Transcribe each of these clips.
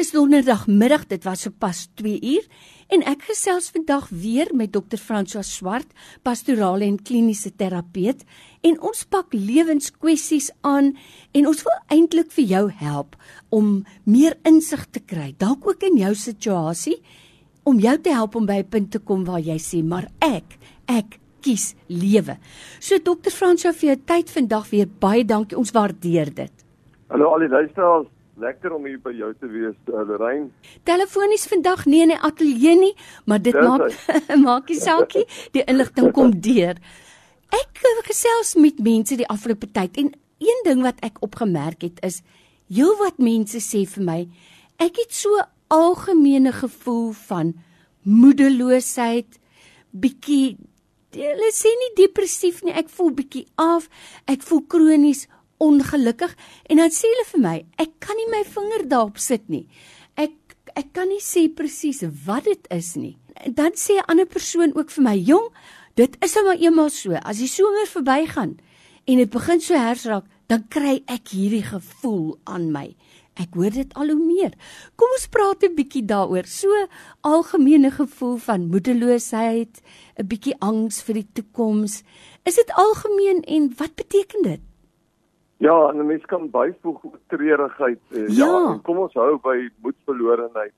Dis donderdagmiddag, dit was sopas 2 uur en ek gesels vandag weer met Dr. François Swart, pastorale en kliniese terapeut en ons pak lewenskwessies aan en ons wil eintlik vir jou help om meer insig te kry, dalk ook in jou situasie om jou te help om by 'n punt te kom waar jy sê, maar ek, ek kies lewe. So Dr. François vir jou tyd vandag weer baie dankie. Ons waardeer dit. Hallo al die luisteraars lekker om hier by jou te wees, uh, Lorraine. Telefonies vandag nie in die ateljee nie, maar dit Dis maak maak nie saakie, die inligting kom deur. Ek gesels met mense die afgelope tyd en een ding wat ek opgemerk het is heelwat mense sê vir my, ek het so algemene gevoel van moedeloosheid, bietjie hulle sê nie depressief nie, ek voel bietjie af, ek voel kronies ongelukkig en dan sê hulle vir my, ek kan nie my vinger daarop sit nie. Ek ek kan nie sê presies wat dit is nie. Dan sê 'n ander persoon ook vir my, "Jong, dit is nou maar eenmal so. As die somer verbygaan en dit begin so hersraak, dan kry ek hierdie gevoel aan my." Ek hoor dit al hoe meer. Kom ons praat 'n bietjie daaroor. So algemene gevoel van moedeloosheid, 'n bietjie angs vir die toekoms. Is dit algemeen en wat beteken dit? Ja, en 'n mens kan byvoeg treurigheid. Eh, ja. ja, kom ons hou by moedverlorenheid.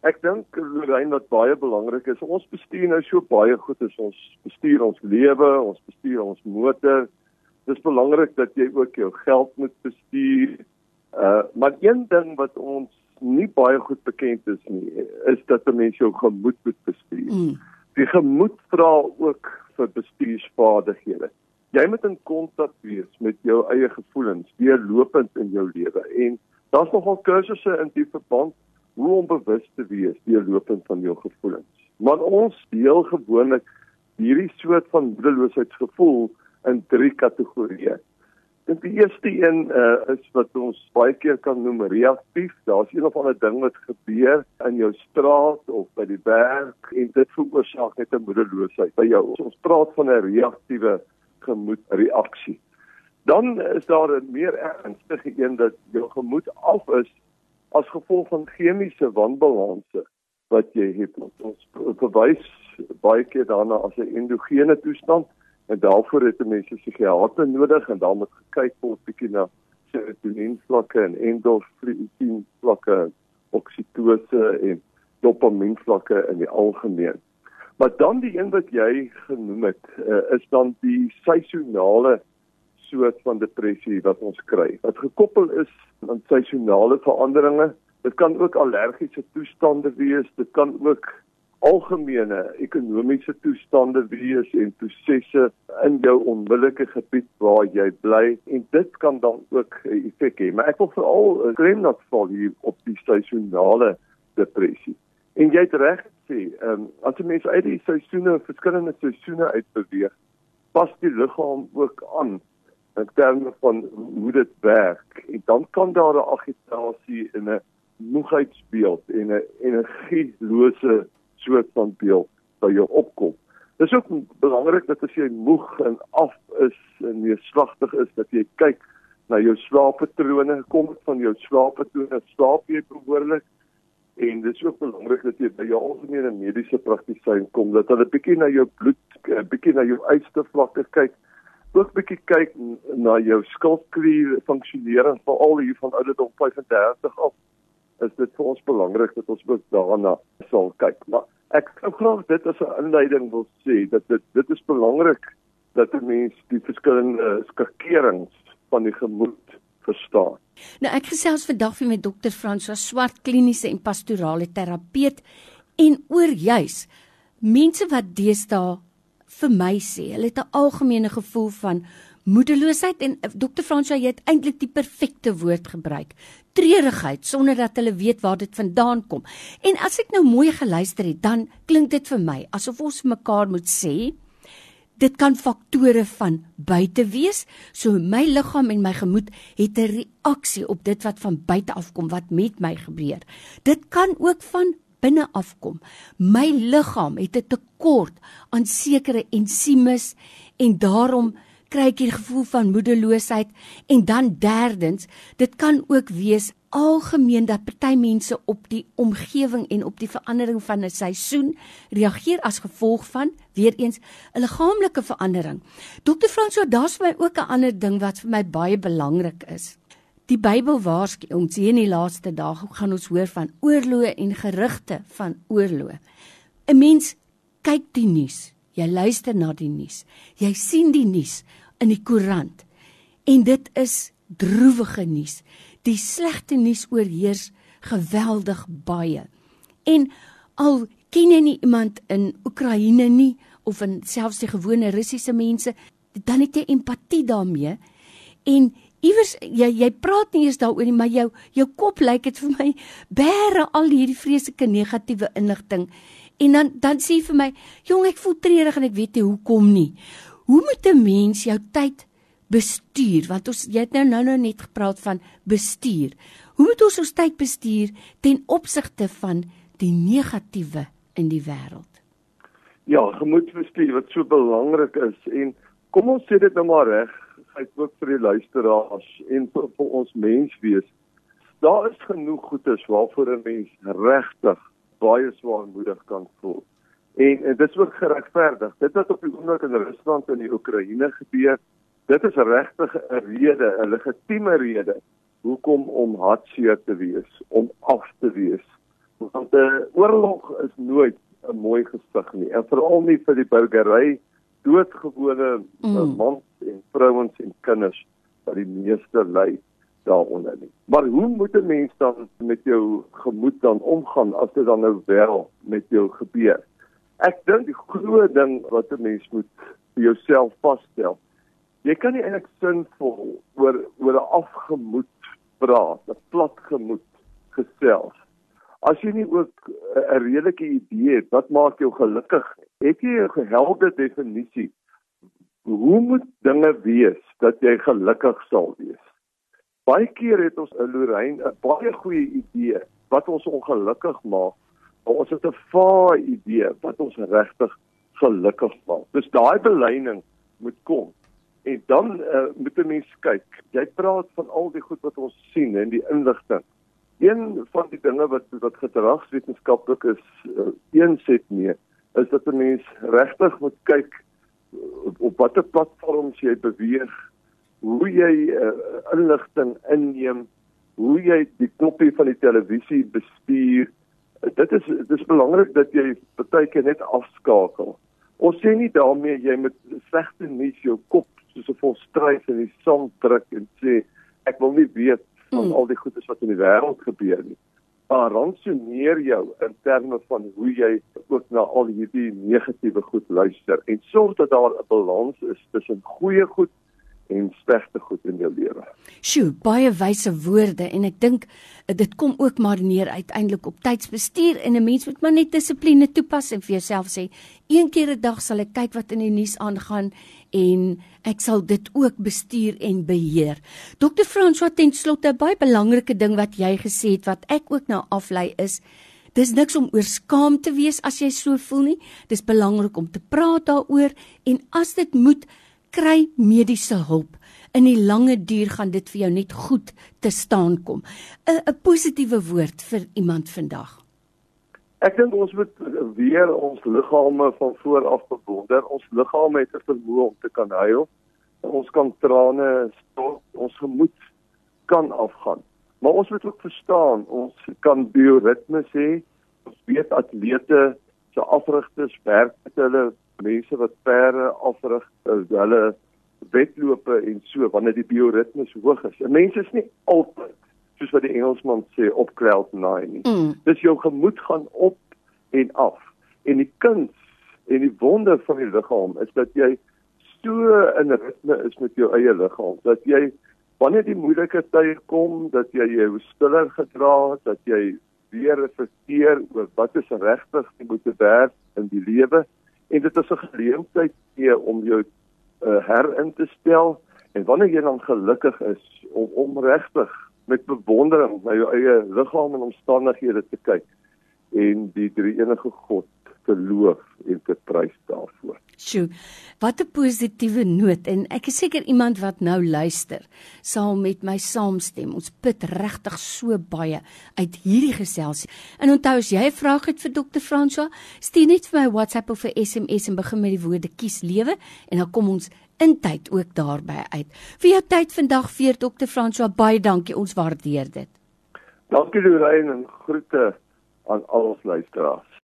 Ek dink Lorraine wat baie belangrik is, ons bestuur nou so baie goed as ons bestuur ons lewe, ons bestuur ons motor. Dis belangrik dat jy ook jou geld moet bestuur. Uh maar een ding wat ons nie baie goed bekend is nie, is dat 'n mens jou gemoed moet bestuur. Mm. Die gemoed vra ook vir bestuursvaardighede jy moet in kontak wees met jou eie gevoelens deurlopend in jou lewe en daar's nogal kursusse in die verband hoe om bewus te wees deurlopend van jou gevoelens. Maar ons deel gewoonlik hierdie soort van moedeloosheidsgevoel in drie kategorieë. Dit die eerste een uh, is wat ons baie keer kan noem reaktief. Daar's een of ander ding wat gebeur in jou straat of by die werk en dit veroorsaak net 'n moedeloosheid by jou. Ons praat van 'n reaktiewe gemoedreaksie. Dan is daar 'n meer ernstige een dat jou gemoed af is as gevolg van chemiese wanbalanse wat jy het. Ons verwys baie keer daarna as 'n endogene toestand en daarvoor het mense psigiater nodig en dan moet gekyk word bietjie na serotonien vlakke en endorfien vlakke, oksitose en dopamien vlakke in die algemeen. Maar dan die een wat jy genoem het, uh, is dan die seisonale soort van depressie wat ons kry. Wat gekoppel is aan seisonale veranderinge. Dit kan ook allergiese toestande wees, dit kan ook algemene ekonomiese toestande wees en prosesse in jou onmiddellike gebied waar jy bly en dit kan dan ook 'n effek hê. Maar ek wil veral klem laat val hier op die seisonale depressie. En jy het reg sê, ehm um, as 'n mens uit die seisoene, verskillende seisoene uitbeweeg, pas die liggaam ook aan in terme van hoe dit werk. En dan kan daar 'n agitasie en 'n moegheidsbeeld en 'n energielose soort van beeld by jou opkom. Dit is ook belangrik dat as jy moeg en af is en neerslagtig is dat jy kyk na jou slaappatrone, kom dit van jou slaappatrone, slaap jy behoorlik? En dit is ook belangrik dat jy by jou algemene mediese praktisyn kom dat hulle bietjie na jou bloed, eh, bietjie na jou ystervlakke kyk, ook bietjie kyk na jou skildklier funksionering veral hier van ouderdom 35 af. Is dit vir ons belangrik dat ons ook daarna sal kyk. Maar ek sou graag dit as 'n inleiding wil sê dat dit dit is belangrik dat 'n mens die verskillende skakerings van die gemoed verstaan. Nou ek gesels vandag weer met dokter François Swart, kliniese en pastorale terapeut en oor juis mense wat deesdae vir my sê, hulle het 'n algemene gevoel van moedeloosheid en eh, dokter François jy het eintlik die perfekte woord gebruik. Treurigheid sonder dat hulle weet waar dit vandaan kom. En as ek nou mooi geluister het, dan klink dit vir my asof ons mekaar moet sê, dit kan faktore van buite wees. So my liggaam en my gemoed het 'n reaksie op dit wat van buite afkom wat met my gebeur. Dit kan ook van binne afkom. My liggaam het 'n tekort aan sekere ensieme en daarom kry ek die gevoel van moedeloosheid en dan derdens, dit kan ook wees algemeen dat party mense op die omgewing en op die verandering van 'n seisoen reageer as gevolg van weer eens 'n liggaamlike verandering. Dokter Fransjo, daar's vir my ook 'n ander ding wat vir my baie belangrik is. Die Bybel waarsku ons hier in die laaste dae gaan ons hoor van oorloë en gerugte van oorloë. 'n Mens kyk die nuus, jy luister na die nuus, jy sien die nuus in die koerant en dit is droewige nuus die slegte nuus oorheers geweldig baie. En al ken jy nie iemand in Oekraïne nie of in selfs die gewone Russiese mense, dan het jy empatie daarmee. En iewers jy jy praat nie eens daaroor nie, maar jou jou kop lyk dit vir my bære al hierdie vreeslike negatiewe inligting. En dan dan sê vir my, "Jong, ek voel treurig en ek weet nie hoekom nie." Hoe moet 'n mens jou tyd bestuur want ons jy het nou nou, nou net gepraat van bestuur. Hoe moet ons ons tyd bestuur ten opsigte van die negatiewe in die wêreld? Ja, gemoedbestuur wat so belangrik is en kom ons sê dit nou maar reg, uit ook vir die luisteraars en vir, vir ons menswees. Daar is genoeg goedes waarvoor 'n mens regtig baie swaarmoedig kan voel. En, en dit is ook geregverdig. Dit wat op die oomblik in Rusland en die Oekraïne gebeur, dit is regtig 'n rede, 'n legitieme rede hoekom om hartseer te wees, om af te wees. Want 'n oorlog is nooit 'n mooi gesig nie, en veral nie vir die burgery, doodgewone mm. mans en vrouens en kinders wat die meeste ly daaronder nie. Maar hoe moet 'n mens dan met jou gemoed dan omgaan as dit dan nou wel met jou gebeur? Ek dink die groot ding wat 'n mens moet vir jouself vasstel jy kan nie eintlik sinvol oor oor 'n afgemoed praat, 'n plat gemoed gesels. As jy nie ook 'n redelike idee het wat maak jou gelukkig. Het jy 'n gehelde definisie hoe moet dinge wees dat jy gelukkig sal wees? Baie keer het ons 'n Lorraine 'n baie goeie idee wat ons ongelukkig maak. Maar ons het 'n vae idee wat ons regtig gelukkig maak. Dis daai beleining moet kom. En dan uh, moet 'n mens kyk. Jy praat van al die goed wat ons sien en die inligting. Een van die dinge wat wat gedragswetenskaplik is uh, eenset mee, is dat 'n mens regtig moet kyk op, op watter platforms jy beweeg, hoe jy uh, inligting inneem, hoe jy die knoppie van die televisie bestuur. Uh, dit is dit is belangrik dat jy baie keer net afskakel. Ons sê nie daarmee jy met slegte nuus jou kop soos 'n volstrys in die sand druk en sê ek wil nie weet van mm. al die goedes wat in die wêreld gebeur nie. Maar ransoneer jou in terme van hoe jy ook na al hierdie negatiewe goed luister en sorg dat daar 'n balans is tussen goeie goed en slegte goed in jou lewe. Sjoe, baie wyse woorde en ek dink eh, dit kom ook maar neer uiteindelik op tydsbestuur en 'n mens moet maar net dissipline toepas en vir jouself sê, een keer 'n dag sal ek kyk wat in die nuus aangaan en ek sal dit ook bestuur en beheer. Dr. François ten slotte baie belangrike ding wat jy gesê het wat ek ook nou aflei is Dis niks om oor skaam te wees as jy so voel nie. Dis belangrik om te praat daaroor en as dit moet, kry mediese hulp. In die lange duur gaan dit vir jou net goed te staan kom. 'n 'n positiewe woord vir iemand vandag. Ek dink ons moet weer ons liggame van voor af bewonder. Ons liggame het 'n vermoë om te kan huil. Ons kan trane stort, ons gemoed kan afgaan. Maar ons moet ook verstaan, ons kan bioritmes hê. Ons weet atlete se afrigters werk met hulle mense wat perde afrig, hulle wedlope en so wanneer die bioritmes hoog is. 'n Mens is nie altyd soos wat die Engelsman sê op cloud nine nie. Mm. Dis jou gemoed gaan op en af. En die kuns en die wonder van die liggaam is dat jy so in ritme is met jou eie liggaam dat jy wanneer die moeilike tye kom dat jy jou stiller gedra dat jy weer reflekteer oor wat is regtig jy moet werk in die lewe en dit is 'n geleentheid gee om jou uh, herin te stel en wanneer jy dan gelukkig is om om regtig met bewondering na jou eie liggaam en omstandighede te kyk en die drie enige God te loof en te prys daarvoor. Sjoe. Wat 'n positiewe noot en ek is seker iemand wat nou luister sal met my saamstem. Ons put regtig so baie uit hierdie geselsie. En onthou as jy 'n vraag het vir Dr. François, stuur net vir my WhatsApp of 'n SMS en begin met die woorde kies lewe en dan kom ons in tyd ook daarby uit. Vir jou tyd vandag vir Dr. François baie dankie. Ons waardeer dit. Dankie Lorraine en groete aan al ons luisteraars.